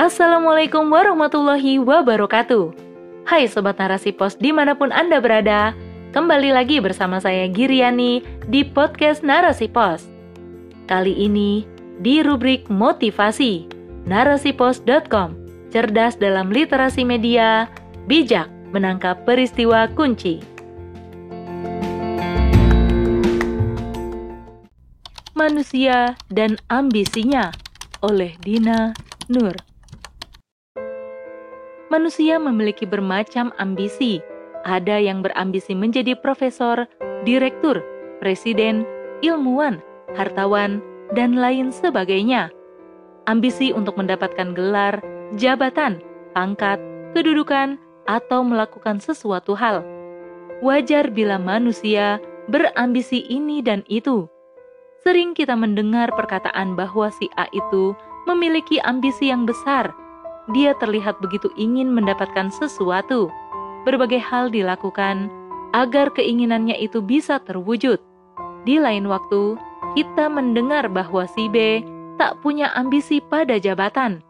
Assalamualaikum warahmatullahi wabarakatuh. Hai Sobat Narasi Pos di mana pun Anda berada Kembali lagi bersama saya Giriani di podcast Narasi Pos. Kali ini di rubrik motivasi narasipos.com Cerdas dalam literasi media, bijak menangkap peristiwa kunci. Manusia dan Ambisinya oleh Dina Nur manusia memiliki bermacam ambisi. Ada yang berambisi menjadi profesor, direktur, presiden, ilmuwan, hartawan, dan lain sebagainya. Ambisi untuk mendapatkan gelar, jabatan, pangkat, kedudukan, atau melakukan sesuatu hal. Wajar bila manusia berambisi ini dan itu. Sering kita mendengar perkataan bahwa si A itu memiliki ambisi yang besar dia terlihat begitu ingin mendapatkan sesuatu. Berbagai hal dilakukan agar keinginannya itu bisa terwujud. Di lain waktu, kita mendengar bahwa si B tak punya ambisi pada jabatan.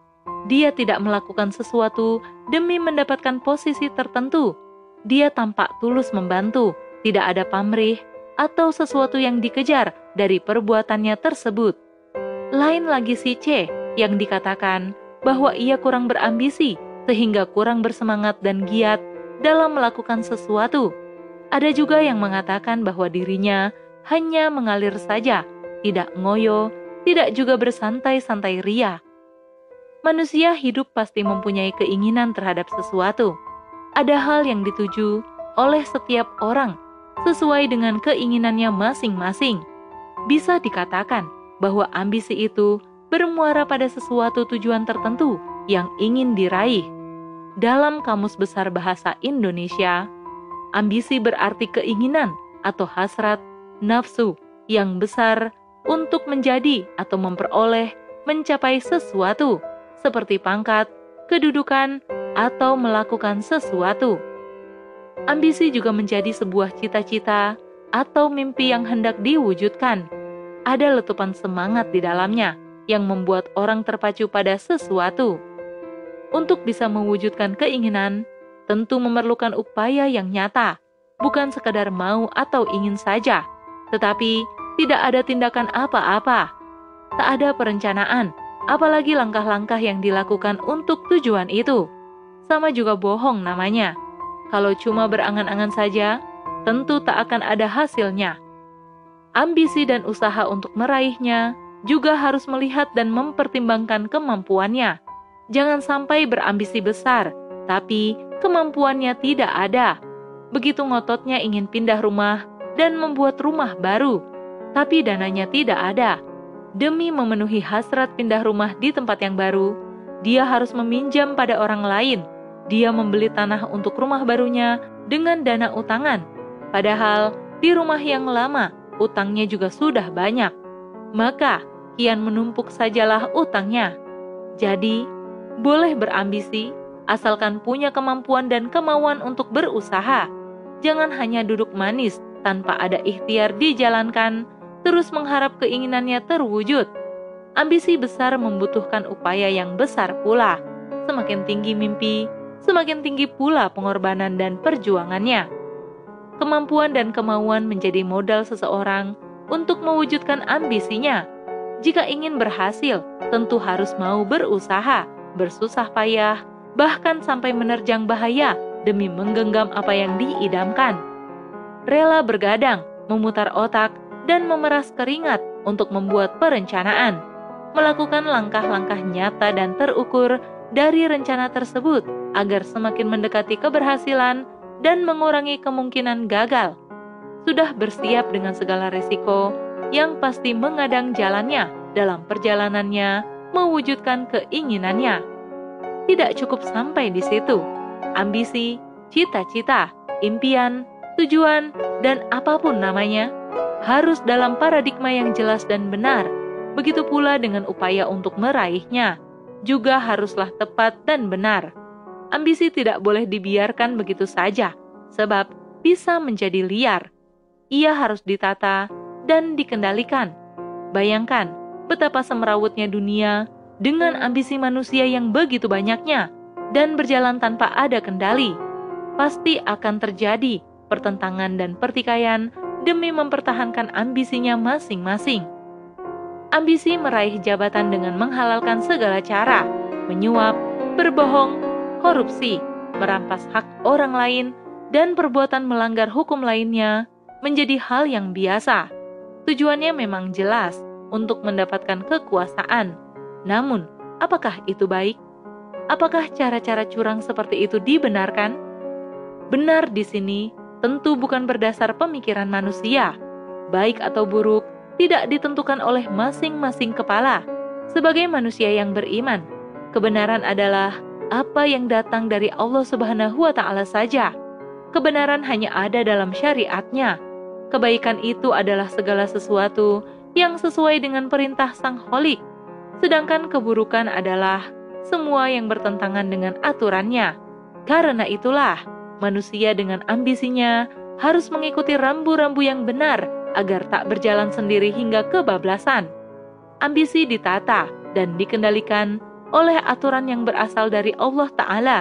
Dia tidak melakukan sesuatu demi mendapatkan posisi tertentu. Dia tampak tulus membantu, tidak ada pamrih atau sesuatu yang dikejar dari perbuatannya tersebut. Lain lagi si C yang dikatakan bahwa ia kurang berambisi sehingga kurang bersemangat dan giat dalam melakukan sesuatu. Ada juga yang mengatakan bahwa dirinya hanya mengalir saja, tidak ngoyo, tidak juga bersantai-santai ria. Manusia hidup pasti mempunyai keinginan terhadap sesuatu. Ada hal yang dituju oleh setiap orang sesuai dengan keinginannya masing-masing. Bisa dikatakan bahwa ambisi itu bermuara pada sesuatu tujuan tertentu yang ingin diraih. Dalam Kamus Besar Bahasa Indonesia, ambisi berarti keinginan atau hasrat, nafsu yang besar untuk menjadi atau memperoleh, mencapai sesuatu, seperti pangkat, kedudukan, atau melakukan sesuatu. Ambisi juga menjadi sebuah cita-cita atau mimpi yang hendak diwujudkan. Ada letupan semangat di dalamnya yang membuat orang terpacu pada sesuatu. Untuk bisa mewujudkan keinginan, tentu memerlukan upaya yang nyata, bukan sekadar mau atau ingin saja, tetapi tidak ada tindakan apa-apa. Tak ada perencanaan, apalagi langkah-langkah yang dilakukan untuk tujuan itu. Sama juga bohong namanya. Kalau cuma berangan-angan saja, tentu tak akan ada hasilnya. Ambisi dan usaha untuk meraihnya juga harus melihat dan mempertimbangkan kemampuannya. Jangan sampai berambisi besar, tapi kemampuannya tidak ada. Begitu ngototnya ingin pindah rumah dan membuat rumah baru, tapi dananya tidak ada. Demi memenuhi hasrat pindah rumah di tempat yang baru, dia harus meminjam pada orang lain. Dia membeli tanah untuk rumah barunya dengan dana utangan. Padahal di rumah yang lama, utangnya juga sudah banyak. Maka, kian menumpuk sajalah utangnya. Jadi, boleh berambisi, asalkan punya kemampuan dan kemauan untuk berusaha. Jangan hanya duduk manis tanpa ada ikhtiar dijalankan, terus mengharap keinginannya terwujud. Ambisi besar membutuhkan upaya yang besar pula. Semakin tinggi mimpi, semakin tinggi pula pengorbanan dan perjuangannya. Kemampuan dan kemauan menjadi modal seseorang untuk mewujudkan ambisinya jika ingin berhasil, tentu harus mau berusaha, bersusah payah, bahkan sampai menerjang bahaya demi menggenggam apa yang diidamkan. Rela bergadang, memutar otak, dan memeras keringat untuk membuat perencanaan, melakukan langkah-langkah nyata dan terukur dari rencana tersebut agar semakin mendekati keberhasilan dan mengurangi kemungkinan gagal. Sudah bersiap dengan segala resiko, yang pasti mengadang jalannya dalam perjalanannya mewujudkan keinginannya. Tidak cukup sampai di situ. Ambisi, cita-cita, impian, tujuan, dan apa pun namanya harus dalam paradigma yang jelas dan benar. Begitu pula dengan upaya untuk meraihnya, juga haruslah tepat dan benar. Ambisi tidak boleh dibiarkan begitu saja, sebab bisa menjadi liar. Ia harus ditata dan dikendalikan. Bayangkan betapa semrawutnya dunia dengan ambisi manusia yang begitu banyaknya dan berjalan tanpa ada kendali, pasti akan terjadi pertentangan dan pertikaian demi mempertahankan ambisinya masing-masing. Ambisi meraih jabatan dengan menghalalkan segala cara, menyuap, berbohong, korupsi, merampas hak orang lain, dan perbuatan melanggar hukum lainnya menjadi hal yang biasa. Tujuannya memang jelas untuk mendapatkan kekuasaan. Namun, apakah itu baik? Apakah cara-cara curang seperti itu dibenarkan? Benar di sini tentu bukan berdasar pemikiran manusia. Baik atau buruk tidak ditentukan oleh masing-masing kepala. Sebagai manusia yang beriman, kebenaran adalah apa yang datang dari Allah Subhanahu wa taala saja. Kebenaran hanya ada dalam syariatnya. Kebaikan itu adalah segala sesuatu yang sesuai dengan perintah Sang Holik, sedangkan keburukan adalah semua yang bertentangan dengan aturannya. Karena itulah, manusia dengan ambisinya harus mengikuti rambu-rambu yang benar agar tak berjalan sendiri hingga kebablasan. Ambisi ditata dan dikendalikan oleh aturan yang berasal dari Allah Ta'ala.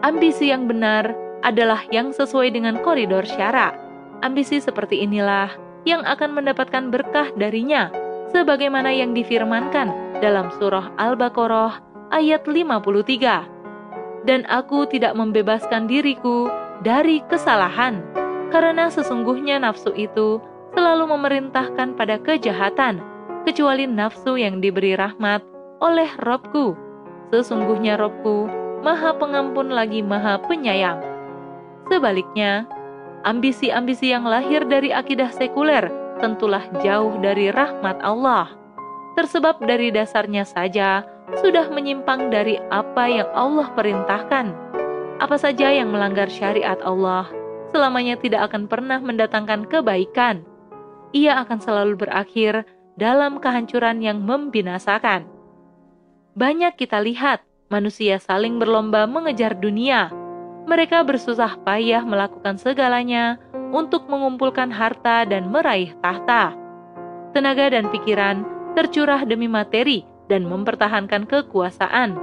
Ambisi yang benar adalah yang sesuai dengan koridor syara. Ambisi seperti inilah yang akan mendapatkan berkah darinya, sebagaimana yang difirmankan dalam surah Al-Baqarah ayat 53 dan aku tidak membebaskan diriku dari kesalahan, karena sesungguhnya nafsu itu selalu memerintahkan pada kejahatan, kecuali nafsu yang diberi rahmat oleh Robku. Sesungguhnya Robku maha pengampun lagi maha penyayang. Sebaliknya, ambisi-ambisi yang lahir dari akidah sekuler tentulah jauh dari rahmat Allah. Tersebab dari dasarnya saja, sudah menyimpang dari apa yang Allah perintahkan. Apa saja yang melanggar syariat Allah, selamanya tidak akan pernah mendatangkan kebaikan. Ia akan selalu berakhir dalam kehancuran yang membinasakan. Banyak kita lihat manusia saling berlomba mengejar dunia. Mereka bersusah payah melakukan segalanya untuk mengumpulkan harta dan meraih tahta. Tenaga dan pikiran tercurah demi materi dan mempertahankan kekuasaan.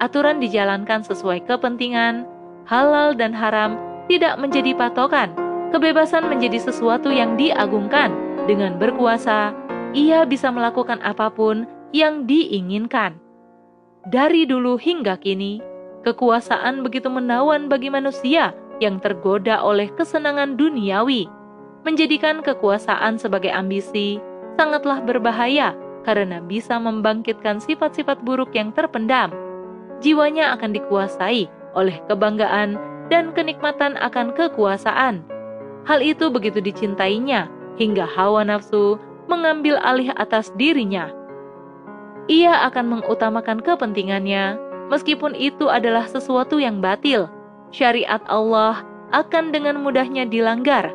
Aturan dijalankan sesuai kepentingan, halal dan haram tidak menjadi patokan. Kebebasan menjadi sesuatu yang diagungkan. Dengan berkuasa, ia bisa melakukan apa pun yang diinginkan. Dari dulu hingga kini, kekuasaan begitu menawan bagi manusia yang tergoda oleh kesenangan duniawi. Menjadikan kekuasaan sebagai ambisi sangatlah berbahaya karena bisa membangkitkan sifat-sifat buruk yang terpendam. Jiwanya akan dikuasai oleh kebanggaan dan kenikmatan akan kekuasaan. Hal itu begitu dicintainya hingga hawa nafsu mengambil alih atas dirinya. Ia akan mengutamakan kepentingannya, meskipun itu adalah sesuatu yang batil. Syariat Allah akan dengan mudahnya dilanggar.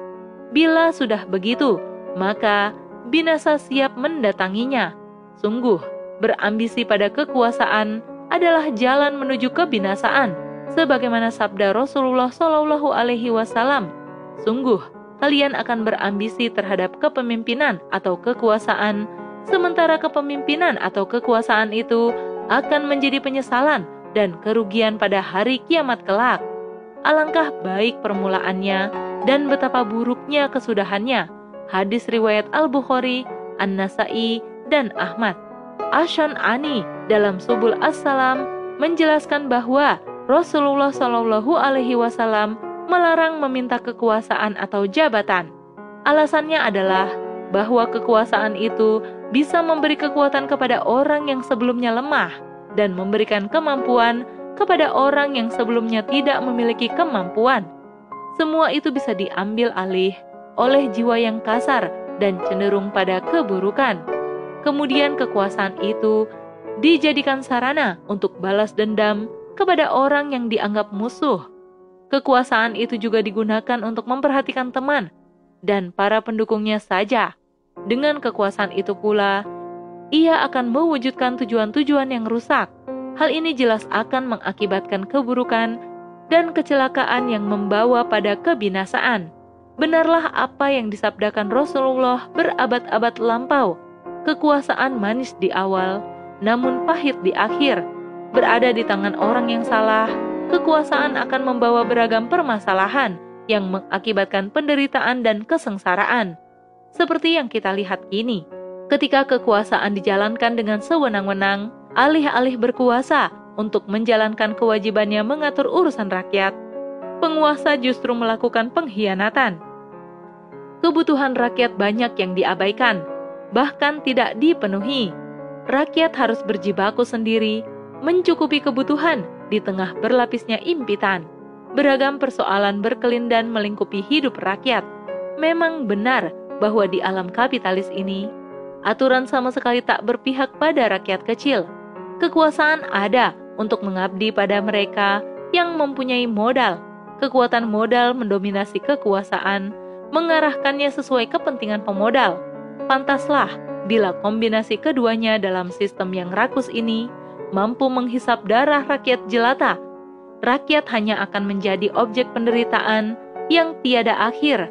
Bila sudah begitu, maka binasa siap mendatanginya. Sungguh, berambisi pada kekuasaan adalah jalan menuju kebinasaan, sebagaimana sabda Rasulullah Shallallahu Alaihi Wasallam. Sungguh, kalian akan berambisi terhadap kepemimpinan atau kekuasaan, sementara kepemimpinan atau kekuasaan itu akan menjadi penyesalan dan kerugian pada hari kiamat kelak. Alangkah baik permulaannya dan betapa buruknya kesudahannya hadis riwayat Al-Bukhari, An-Nasai, dan Ahmad. Ashan Ani dalam Subul As-Salam menjelaskan bahwa Rasulullah Shallallahu Alaihi Wasallam melarang meminta kekuasaan atau jabatan. Alasannya adalah bahwa kekuasaan itu bisa memberi kekuatan kepada orang yang sebelumnya lemah dan memberikan kemampuan kepada orang yang sebelumnya tidak memiliki kemampuan. Semua itu bisa diambil alih oleh jiwa yang kasar dan cenderung pada keburukan. Kemudian kekuasaan itu dijadikan sarana untuk balas dendam kepada orang yang dianggap musuh. Kekuasaan itu juga digunakan untuk memperhatikan teman dan para pendukungnya saja. Dengan kekuasaan itu pula, ia akan mewujudkan tujuan-tujuan yang rusak. Hal ini jelas akan mengakibatkan keburukan dan kecelakaan yang membawa pada kebinasaan benarlah apa yang disabdakan Rasulullah berabad-abad lampau. Kekuasaan manis di awal, namun pahit di akhir. Berada di tangan orang yang salah, kekuasaan akan membawa beragam permasalahan yang mengakibatkan penderitaan dan kesengsaraan. Seperti yang kita lihat kini, ketika kekuasaan dijalankan dengan sewenang-wenang, alih-alih berkuasa untuk menjalankan kewajibannya mengatur urusan rakyat, penguasa justru melakukan pengkhianatan. Kebutuhan rakyat banyak yang diabaikan, bahkan tidak dipenuhi. Rakyat harus berjibaku sendiri, mencukupi kebutuhan di tengah berlapisnya impitan. Beragam persoalan berkelindan melingkupi hidup rakyat. Memang benar bahwa di alam kapitalis ini, aturan sama sekali tak berpihak pada rakyat kecil. Kekuasaan ada untuk mengabdi pada mereka yang mempunyai modal. Kekuatan modal mendominasi kekuasaan, mengarahkannya sesuai kepentingan pemodal. Pantaslah bila kombinasi keduanya dalam sistem yang rakus ini mampu menghisap darah rakyat jelata. Rakyat hanya akan menjadi objek penderitaan yang tiada akhir.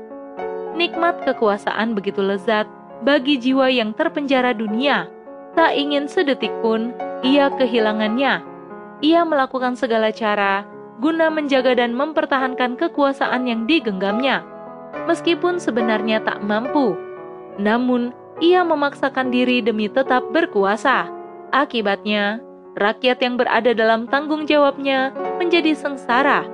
Nikmat kekuasaan begitu lezat bagi jiwa yang terpenjara dunia. Tak ingin sedetik pun ia kehilangannya ia melakukan segala cara guna menjaga dan mempertahankan kekuasaan yang digenggamnya. Meskipun sebenarnya tak mampu, namun ia memaksakan diri demi tetap berkuasa. Akibatnya, rakyat yang berada dalam tanggung jawabnya menjadi sengsara.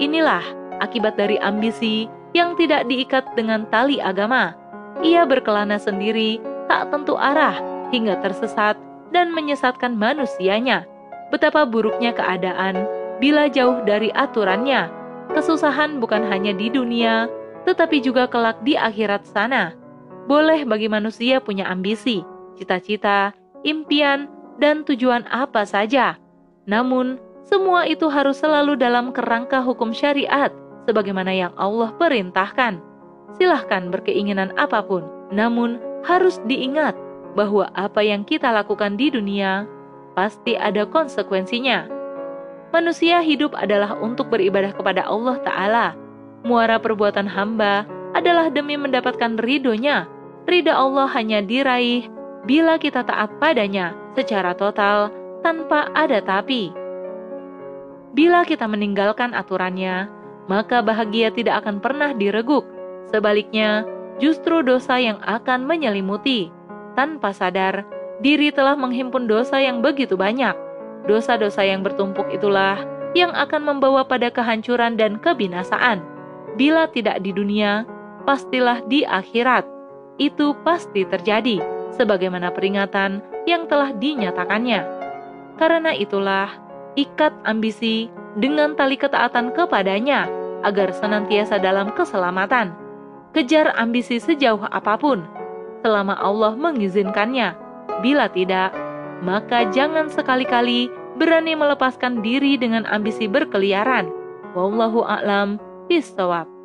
Inilah akibat dari ambisi yang tidak diikat dengan tali agama. Ia berkelana sendiri, tak tentu arah, hingga tersesat dan menyesatkan manusianya betapa buruknya keadaan bila jauh dari aturannya. Kesusahan bukan hanya di dunia, tetapi juga kelak di akhirat sana. Boleh bagi manusia punya ambisi, cita-cita, impian, dan tujuan apa saja. Namun, semua itu harus selalu dalam kerangka hukum syariat, sebagaimana yang Allah perintahkan. Silahkan berkeinginan apa pun, namun harus diingat bahwa apa yang kita lakukan di dunia pasti ada konsekuensinya. Manusia hidup adalah untuk beribadah kepada Allah Ta'ala. Muara perbuatan hamba adalah demi mendapatkan ridhonya. Ridha Allah hanya diraih bila kita taat padanya secara total tanpa ada tapi. Bila kita meninggalkan aturannya, maka bahagia tidak akan pernah direguk. Sebaliknya, justru dosa yang akan menyelimuti. Tanpa sadar, diri telah menghimpun dosa yang begitu banyak. Dosa-dosa yang bertumpuk itulah yang akan membawa pada kehancuran dan kebinasaan. Bila tidak di dunia, pastilah di akhirat. Itu pasti terjadi, sebagaimana peringatan yang telah dinyatakannya. Karena itulah, ikat ambisi dengan tali ketaatan kepadanya, agar senantiasa dalam keselamatan. Kejar ambisi sejauh apa pun, selama Allah mengizinkannya Bila tidak, maka jangan sekali-kali berani melepaskan diri dengan ambisi berkeliaran. Wallahu a'lam bishawab.